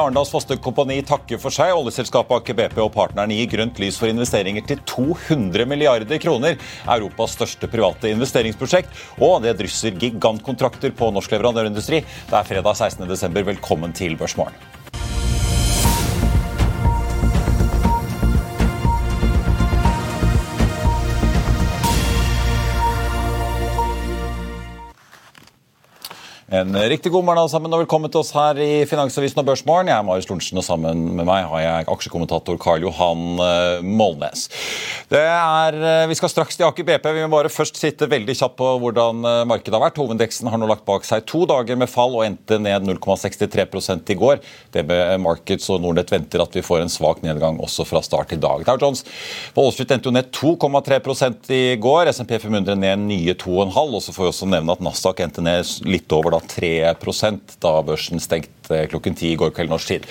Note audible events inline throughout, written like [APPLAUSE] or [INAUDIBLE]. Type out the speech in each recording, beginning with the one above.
Arendals Foster Kompani takker for seg. Oljeselskapet Aker BP og partneren gir grønt lys for investeringer til 200 milliarder kroner. Europas største private investeringsprosjekt. Og det drysser gigantkontrakter på norsk leverandørindustri. Det er fredag 16.12. Velkommen til Børsmorgen. En riktig god morgen alle sammen og velkommen til oss her i Finansavisen og Børsmorgen. Jeg er Marius Lorentzen, og sammen med meg har jeg aksjekommentator Karl Johan eh, Molnes. Det er, eh, vi skal straks til Aker BP. Vi må bare først sitte veldig kjapt på hvordan eh, markedet har vært. Hovedindeksen har nå lagt bak seg to dager med fall og endte ned 0,63% i går. DB Markets og Nordnett venter at vi får en svak nedgang også fra start i dag. Dow Jones på Wall endte jo ned 2,3 i går. SMP 500 ned nye 2,5 og så får vi også nevne at Nasdaq endte ned litt over da 3% da børsen stengte klokken ti i går kveld norsk tid.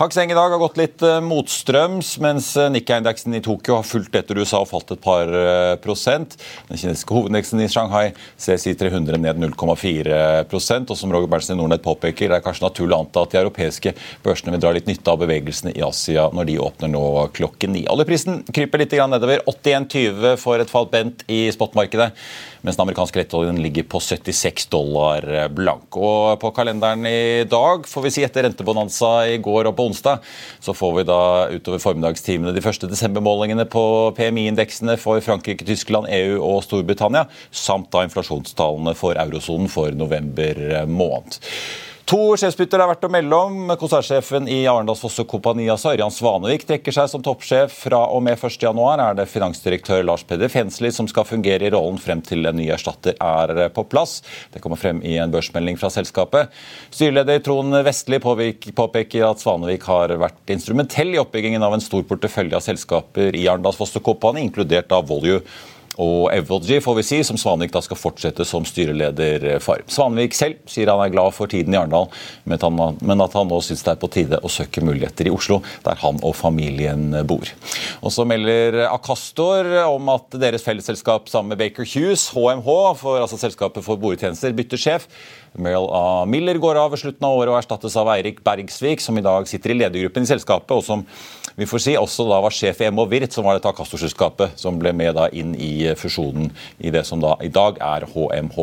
Hang Seng i dag har gått litt eh, motstrøms, mens eh, Nikkei-indeksen i Tokyo har fulgt etter USA og falt et par eh, prosent. Den kinesiske hovedindeksen i Shanghai CSI 300 ned 0,4% og som Roger Berntsen i Nordnett påpeker, det er kanskje naturlig å anta at de europeiske børsene vil dra litt nytte av bevegelsene i Asia når de åpner nå klokken ni. Oljeprisen kryper litt nedover. 81,20 for et fall bent i spotmarkedet mens den amerikanske lettoljen ligger på 76 dollar blank. Og På kalenderen i dag, får vi si etter rentebonanza i går og på onsdag, så får vi da utover formiddagstimene de første desembermålingene på PMI-indeksene for Frankrike, Tyskland, EU og Storbritannia, samt da inflasjonstallene for eurosonen for november måned. To sjefsbytter er verdt å melde om. Konsernsjefen i Arendalsfosse Kompani, altså Ørjan Svanevik, trekker seg som toppsjef. Fra og med 1.1 er det finansdirektør Lars Peder Fensli som skal fungere i rollen frem til en ny erstatter er på plass. Det kommer frem i en børsmelding fra selskapet. Styreleder Trond Vestli påpeker at Svanevik har vært instrumentell i oppbyggingen av en stor portefølje av selskaper i Arendalsfosse Kompani, inkludert av Volue og Evolgy, får vi si, som Svanvik da skal fortsette som styreleder for. Svanvik selv sier han er glad for tiden i Arendal, men at han nå syns det er på tide å søke muligheter i Oslo, der han og familien bor. Og Så melder Akastor om at deres fellesselskap sammen med Baker Hughes, HMH, for, altså selskapet for boretjenester, bytter sjef. Meryl A. Miller går av ved slutten av året og erstattes av Eirik Bergsvik, som i dag sitter i ledergruppen i selskapet, og som vi får si også da var sjef i MH Virt, som var dette Akastor-selskapet som ble med da inn i fusjonen i det som da i dag er HMH.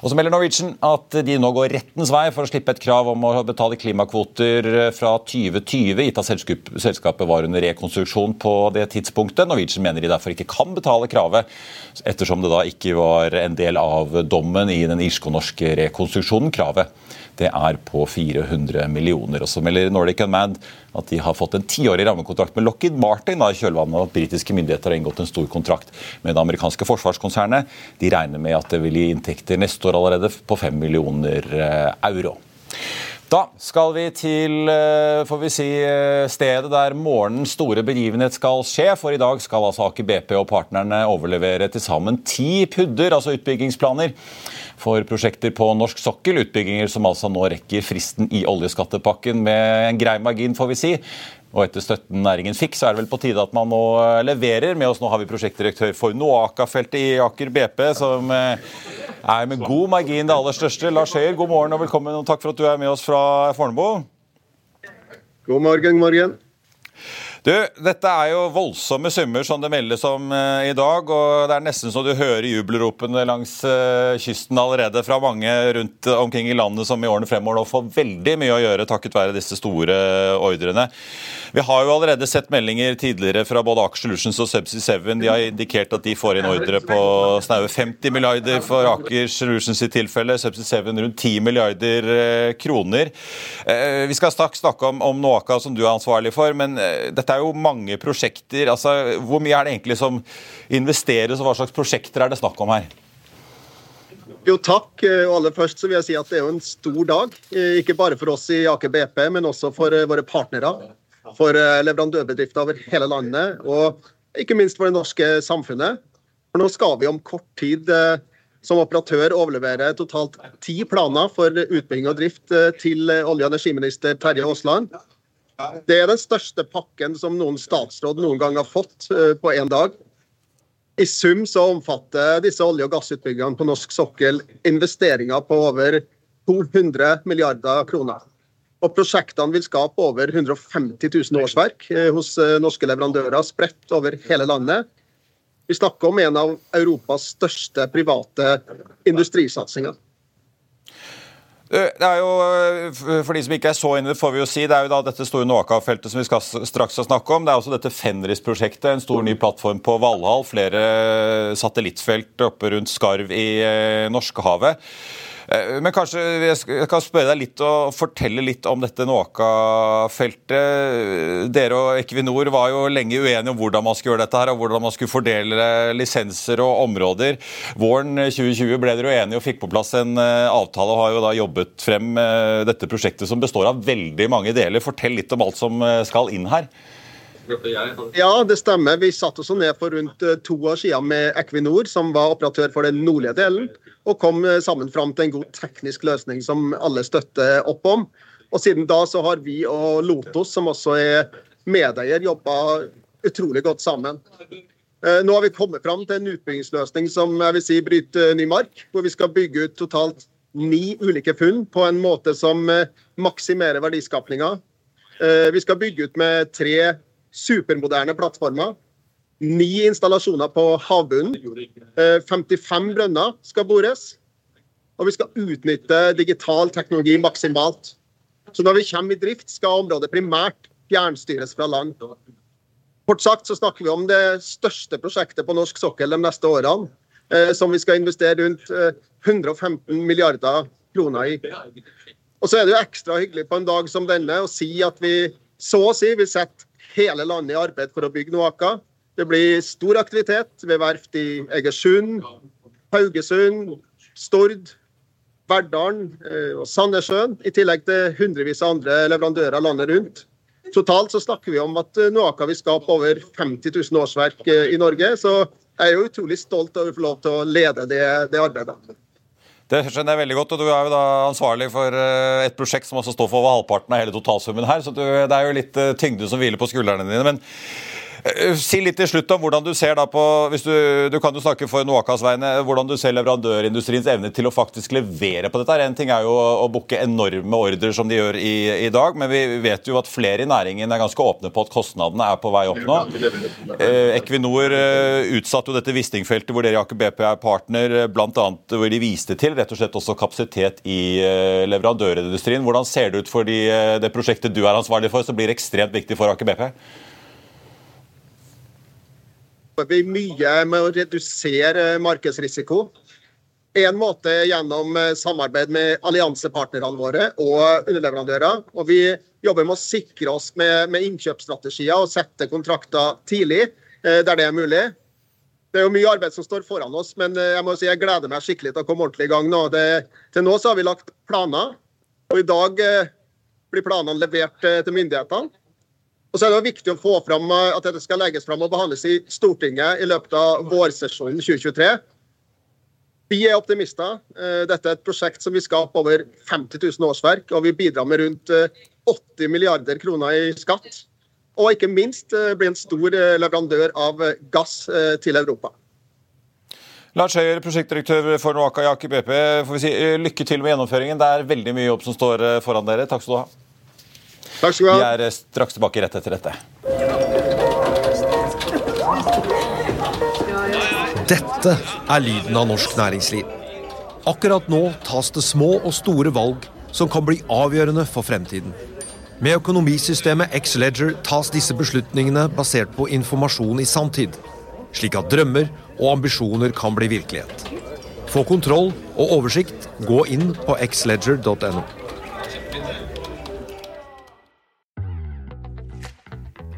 Og så melder Norwegian at de nå går rettens vei for å slippe et krav om å betale klimakvoter fra 2020, gitt at selskapet var under rekonstruksjon på det tidspunktet. Norwegian mener de derfor ikke kan betale kravet, ettersom det da ikke var en del av dommen i den irsko-norske rekonstruksjonen. Kravet det er på 400 millioner. Og så melder Nordic Unmanned at de har fått en tiårig rammekontrakt med Lockheed Martin i kjølvannet av at britiske myndigheter har inngått en stor kontrakt med det amerikanske forsvarskonsernet. De regner med at det vil gi inntekter neste år allerede på 5 millioner eh, euro. Da skal vi til eh, får vi si, eh, stedet der morgenens store begivenhet skal skje. For i dag skal altså Aker BP og partnerne overlevere til sammen ti pudder, altså utbyggingsplaner, for prosjekter på norsk sokkel. Utbygginger som altså nå rekker fristen i oljeskattepakken med en grei margin, får vi si. Og etter støtten næringen fikk, så er det vel på tide at man nå eh, leverer. Med oss nå har vi prosjektdirektør for Noaka-feltet i Aker BP, som eh, er med god margin det aller største. Lars Høyer, god morgen og velkommen, og takk for at du er med oss fra Fornebu. God morgen, morgen. Du, Dette er jo voldsomme summer som det meldes om eh, i dag. og Det er nesten så du hører jubelropene langs eh, kysten allerede fra mange rundt omkring i landet som i årene fremover nå får veldig mye å gjøre takket være disse store ordrene. Vi har jo allerede sett meldinger tidligere fra både Aker Solutions og Subsea 7. De har indikert at de får inn ordre på snaue 50 milliarder for Aker Solutions i tilfelle. Subsea 7 rundt 10 milliarder eh, kroner. Eh, vi skal snakke om, om Noaka, som du er ansvarlig for. men eh, dette er jo mange prosjekter. altså Hvor mye er det egentlig som investeres, og hva slags prosjekter er det snakk om her? Jo, takk. Og aller først så vil jeg si at Det er jo en stor dag, ikke bare for oss i Aker BP, men også for våre partnere for eh, leverandørbedrifter over hele landet, og ikke minst for det norske samfunnet. For Nå skal vi om kort tid eh, som operatør overlevere totalt ti planer for utbygging og drift eh, til olje- og energiminister Terje Aasland. Det er den største pakken som noen statsråd noen gang har fått på én dag. I sum så omfatter disse olje- og gassutbyggingene på norsk sokkel investeringer på over 200 milliarder kroner. Og Prosjektene vil skape over 150 000 årsverk eh, hos eh, norske leverandører spredt over hele landet. Vi snakker om en av Europas største private industrisatsinger. Det er jo, For de som ikke er så inne, får vi jo si, det er jo da dette store Noaka-feltet som vi skal straks snakke om. Det er også dette Fenris-prosjektet, en stor ny plattform på Valhall. Flere satellittfelt oppe rundt Skarv i eh, Norskehavet. Eh, men kanskje jeg kan spørre deg litt og fortelle litt om dette Nåka-feltet. Dere og Equinor var jo lenge uenige om hvordan man skulle gjøre dette her, og hvordan man skulle fordele lisenser og områder. Våren 2020 ble dere jo enige og fikk på plass en eh, avtale og har jo da jobbet frem eh, dette prosjektet som består av veldig mange deler. Fortell litt om alt som skal inn her. Ja, det stemmer. Vi satte oss ned for rundt to år siden med Equinor, som var operatør for den nordlige delen og kom eh, sammen fram til en god teknisk løsning som alle støtter opp om. Og Siden da så har vi og Lotos, som også er medeier, jobba utrolig godt sammen. Eh, nå har vi kommet fram til en utbyggingsløsning som jeg vil si bryter ny mark. Hvor vi skal bygge ut totalt ni ulike funn på en måte som eh, maksimerer verdiskapninga. Vi skal bygge ut med tre supermoderne plattformer Ni installasjoner på havbunnen. 55 eh, brønner skal bores. Og vi skal utnytte digital teknologi maksimalt. Så når vi kommer i drift, skal området primært fjernstyres fra land. Kort sagt så snakker vi om det største prosjektet på norsk sokkel de neste årene. Eh, som vi skal investere rundt 115 eh, milliarder kroner i. Og så er det jo ekstra hyggelig på en dag som denne å si at vi så å si vil sette hele landet i arbeid for å bygge Noaka. Det blir stor aktivitet ved verft i Egersund, Haugesund, Stord, Verdalen eh, og Sandnessjøen, i tillegg til hundrevis av andre leverandører landet rundt. Totalt så snakker vi om at eh, Noaka vil skape over 50 000 årsverk eh, i Norge. Så jeg er jo utrolig stolt over å få lov til å lede det, det arbeidet. Det skjønner jeg veldig godt, og Du er jo da ansvarlig for et prosjekt som også står for over halvparten av hele totalsummen her. så Det er jo litt tyngde som hviler på skuldrene dine. men Eh, si litt til slutt om hvordan du ser da på hvis du, du kan jo snakke for Noakas vegne, hvordan du ser leverandørindustriens evne til å faktisk levere på dette. En ting er jo å booke enorme ordrer som de gjør i, i, dag, men vi vet jo at flere i næringen er ganske åpne på at kostnadene er på vei opp nå. Eh, Equinor eh, utsatte jo dette Wisting-feltet hvor dere i Aker BP er partner, eh, bl.a. hvor de viste til rett og slett også kapasitet i eh, leverandørindustrien. Hvordan ser det ut for de, eh, det prosjektet du er ansvarlig for, som blir ekstremt viktig for Aker BP? Jobber vi mye med å redusere markedsrisiko. En måte gjennom eh, samarbeid med alliansepartnerne våre og underleverandører. Og vi jobber med å sikre oss med, med innkjøpsstrategier og sette kontrakter tidlig eh, der det er mulig. Det er jo mye arbeid som står foran oss, men eh, jeg må si jeg gleder meg skikkelig til å komme ordentlig i gang nå. Det, til nå så har vi lagt planer, og i dag blir planene levert til myndighetene. Og så er det viktig å få fram at dette skal legges fram og behandles i Stortinget i løpet av vårsesjonen 2023. Vi er optimister. Dette er et prosjekt som vil skape over 50 000 årsverk, og vi bidrar med rundt 80 milliarder kroner i skatt. Og ikke minst bli en stor leverandør av gass til Europa. Lars Høyer, prosjektdirektør for Noaka i Aker BP. Får vi si, lykke til med gjennomføringen. Det er veldig mye jobb som står foran dere. Takk skal du ha. Takk skal du ha. Vi er straks tilbake rett etter dette. Dette er lyden av norsk næringsliv. Akkurat nå tas det små og store valg som kan bli avgjørende for fremtiden. Med økonomisystemet X-Leger tas disse beslutningene basert på informasjon i sanntid, slik at drømmer og ambisjoner kan bli virkelighet. Få kontroll og oversikt, gå inn på xledger.no.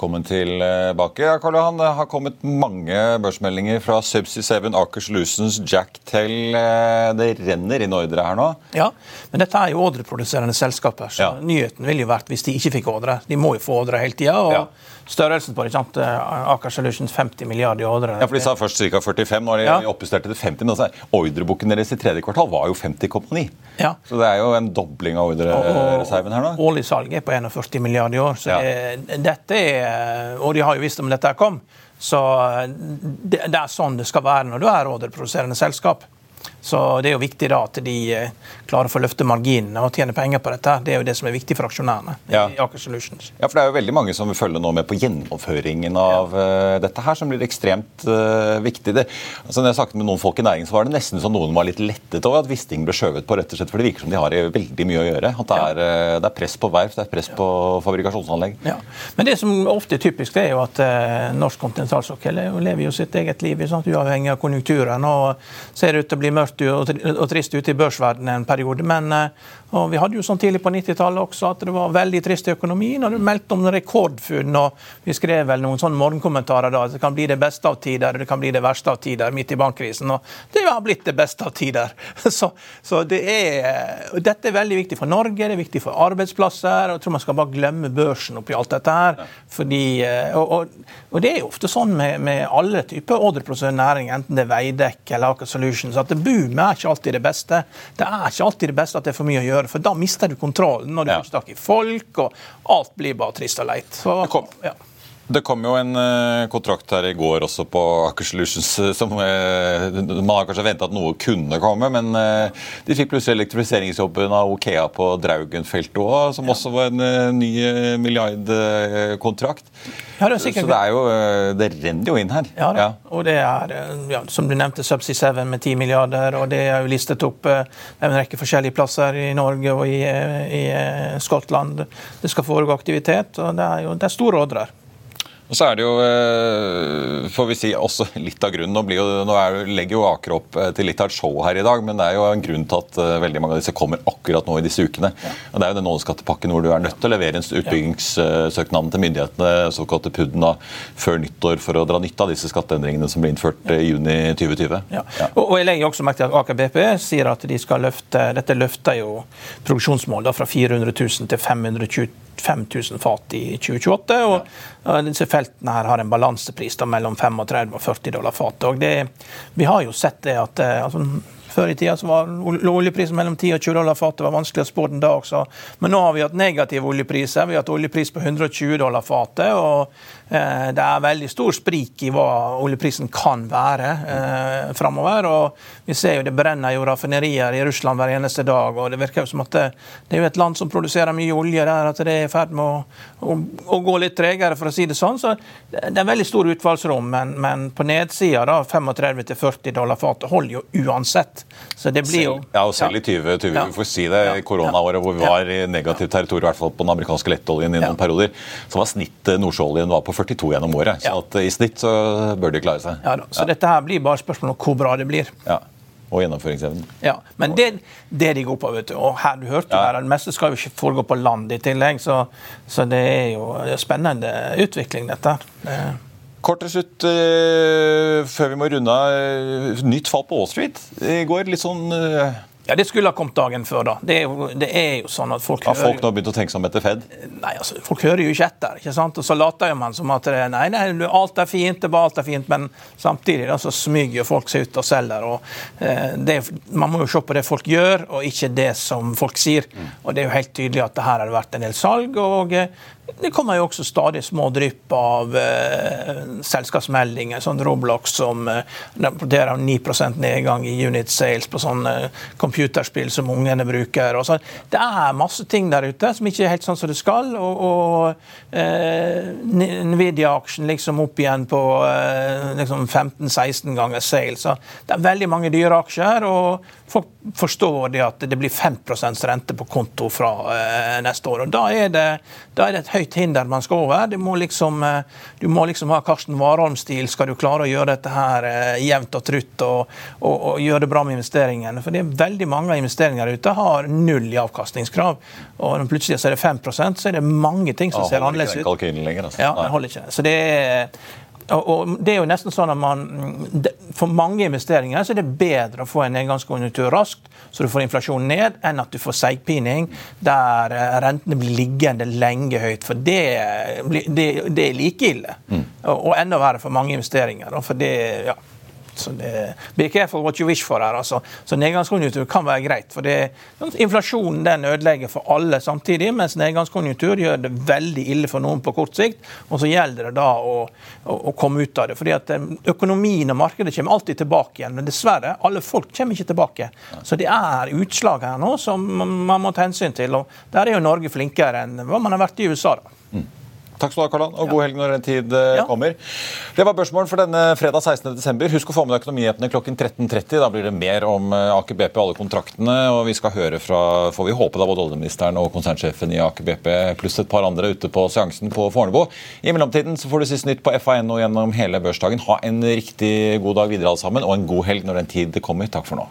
Velkommen tilbake. Ja, Karl Johan, det har kommet mange børsmeldinger fra Subsea 7, Aker Solutions, Jacktel. Det renner inn ordre her nå? Ja, men dette er jo ordreproduserende selskaper. Så ja. nyheten ville jo vært hvis de ikke fikk ordre. De må jo få ordre hele tida. Og ja. størrelsen på det, sant? Aker Solutions 50 milliarder i ordre. Ja, for De sa først ca. 45, nå har de ja. oppjustert til 50. Men Altså, ordreboken deres i tredje kvartal var jo 50,9. Ja. Så det er jo en dobling av ordrereserven her nå. Årlig salg er på 41 milliarder i år. så ja. dette er Eh, og de har jo visst om dette kom. Så eh, det, det er sånn det skal være når du er råderproduserende selskap. Så det er jo viktig da at de eh, klarer å få løfte marginene og tjene penger på dette. Det er jo det som er viktig for aksjonærene. Ja. i Aker Solutions. Ja, for det er jo veldig mange som vil følge nå med på gjennomføringen av ja. uh, dette her, som blir ekstremt uh, viktig. Det, altså, når jeg snakket med noen folk i næringen, så var det nesten som noen var litt lettet over at Wisting ble skjøvet på, rett og slett, for det virker som de har veldig mye å gjøre. At det er, uh, det er press på verft, det er press på fabrikasjonsanlegg. Ja. Men det som ofte er typisk, det er jo at norsk kontinentalsokkel lever jo sitt eget liv, sant? uavhengig av konjunkturen. og ser ut til å bli mørkt og trist ute i børsverdenen en periode. Men og vi hadde jo sånn tidlig på 90-tallet også at det var veldig trist i økonomien. og Det meldte om rekordfunn. og Vi skrev vel noen sånne morgenkommentarer da. at Det kan bli det beste av tider, og det kan bli det verste av tider midt i bankkrisen. Og det har blitt det beste av tider. [LAUGHS] Så, så det er, dette er veldig viktig for Norge, det er viktig for arbeidsplasser. og Jeg tror man skal bare glemme børsen oppi alt dette her. Fordi, og, og, og det er jo ofte sånn med, med alle typer ordreproduserende næring, enten det er Veidekke eller Aker Solutions, at boomet er ikke alltid det beste. Det er ikke alltid det beste at det er for mye å gjøre gjøre. For da mister du kontrollen når du ja. får tak i folk, og alt blir bare trist og leit. Så, ja. Det kom jo en uh, kontrakt her i går også på Aker Solutions uh, som uh, Man har kanskje venta at noe kunne komme, men de fikk plutselig elektrifiseringsjobben av Okea på Draugenfeltet òg, som også var en ny milliardkontrakt. Ja, det Så det, jo, det renner jo inn her. Ja, ja. og det er, ja, som du nevnte, Subsea 7 med 10 milliarder, og det er jo listet opp en rekke forskjellige plasser i Norge og i, i Skottland. Det skal foregå aktivitet, og det er jo det er store ordrer. Og så er det jo, eh, får vi si, også litt av grunnen. Nå, jo, nå er, legger jo Aker opp eh, til litt av et show her i dag, men det er jo en grunn til at eh, veldig mange av disse kommer akkurat nå i disse ukene. Ja. Og Det er jo den nådeskattepakken hvor du er nødt til å levere en utbyggingssøknad til myndighetene, såkalte PUD-en, før nyttår for å dra nytte av disse skatteendringene som ble innført i juni 2020. Ja. Ja. Og, og, jeg legger også merke til at Aker BP sier at de skal løfte Dette løfter jo produksjonsmål da, fra 400 000 til 525 000 fat i 2028. og ja. disse feltene her har en balansepris mellom 35 og 40 dollar fatet. Vi har jo sett det at eh, altså, før i tida var oljeprisen mellom 10 og 20 dollar fatet. var vanskelig å spå den da også. Men nå har vi hatt negative oljepriser. Vi har hatt oljepris på 120 dollar fatet. og eh, Det er veldig stor sprik i hva oljeprisen kan være eh, framover. Og vi ser jo det brenner jo raffinerier i Russland hver eneste dag. og Det virker jo som at det, det er jo et land som produserer mye olje der, at det er i ferd med å, å, å, gå litt tregere, for å si det sånn. Så det er veldig stor utfallsrom. Men, men på nedsida, 35-40 dollar fatet, holder jo uansett. Så det blir jo Ja, og selv i 2020, ja. vi får si det, koronaåret hvor vi var i negativt territorium, i hvert fall på den amerikanske lettoljen i noen perioder, så var snittet nordsjøoljen på 42 gjennom året. Så at, i snitt så bør de klare seg. Ja, da. Så dette her blir bare spørsmål om hvor bra det blir. Ja og gjennomføringsevnen. Ja, men det, det de går på, vet du. Og her du hørte ja. her, det meste skal jo ikke foregå på land i tillegg, så, så det er jo spennende utvikling, dette. Det, Kort til slutt, uh, før vi må runde av. Uh, nytt fall på Wall Street i går. Litt sånn uh, ja, Det skulle ha kommet dagen før. da. Det er jo, det er jo sånn at folk Har folk nå begynt å tenke seg om etter Fed? Nei, altså, Folk hører jo ikke etter. ikke sant? Og Så later jo man som at det, nei, nei, alt er fint, det var alt er fint, men samtidig da, så smyger jo folk seg ut og selger. og eh, det, Man må jo se på det folk gjør, og ikke det som folk sier. Mm. Og Det er jo helt tydelig at det her har vært en del salg. og eh, det kommer jo også stadig små drypp av eh, selskapsmeldinger. sånn Roblox som eh, rapporterer 9% nedgang i unit sales på sånne eh, computerspill som ungene bruker. Og så. Det er masse ting der ute som ikke er helt sånn som det skal. Og, og eh, Nvidia-aksjen liksom opp igjen på eh, liksom 15-16 ganger sales. Så det er veldig mange dyre aksjer. og folk forstår det at det blir 5% rente på konto fra eh, neste år. og Da er, det, da er det et høyt hinder man skal over. Må liksom, eh, du må liksom ha Karsten Warholm-stil skal du klare å gjøre dette her eh, jevnt og trutt og, og, og, gjøre det bra med investeringene. For det er veldig mange av investeringene ute har null i avkastningskrav. Og når plutselig er det 5% så er det mange ting som ja, ser annerledes ut. Altså. Ja, den holder ikke. Så det er og det er jo nesten sånn at man, For mange investeringer så er det bedre å få en nedgangskonjunktur raskt, så du får inflasjonen ned, enn at du får seigpining der eh, rentene blir liggende lenge høyt. For det, det, det er like ille. Mm. Og, og enda verre for mange investeringer. For det, ja, så det, be careful what you wish for her. altså. Så Nedgangskonjunktur kan være greit. for det, Inflasjonen den ødelegger for alle samtidig, mens nedgangskonjunktur gjør det veldig ille for noen på kort sikt. Og så gjelder det da å, å, å komme ut av det. fordi at eh, Økonomien og markedet kommer alltid tilbake igjen. Men dessverre, alle folk kommer ikke tilbake. Så det er utslag her nå som man må ta hensyn til. og Der er jo Norge flinkere enn hva man har vært i USA. da. Mm. Takk skal du ha, Karlan, og god helg når den tid eh, ja. kommer. Det var børsmålen for denne fredag 16.12. Husk å få med deg økonomihetene klokken 13.30. Da blir det mer om eh, Aker BP og alle kontraktene. Og vi skal høre fra får vi håpe da, både oljeministeren og konsernsjefen i Aker BP pluss et par andre ute på seansen på Fornebu. I mellomtiden så får du sist nytt på FAN og gjennom hele børsdagen. Ha en riktig god dag videre alle sammen, og en god helg når den tid kommer. Takk for nå.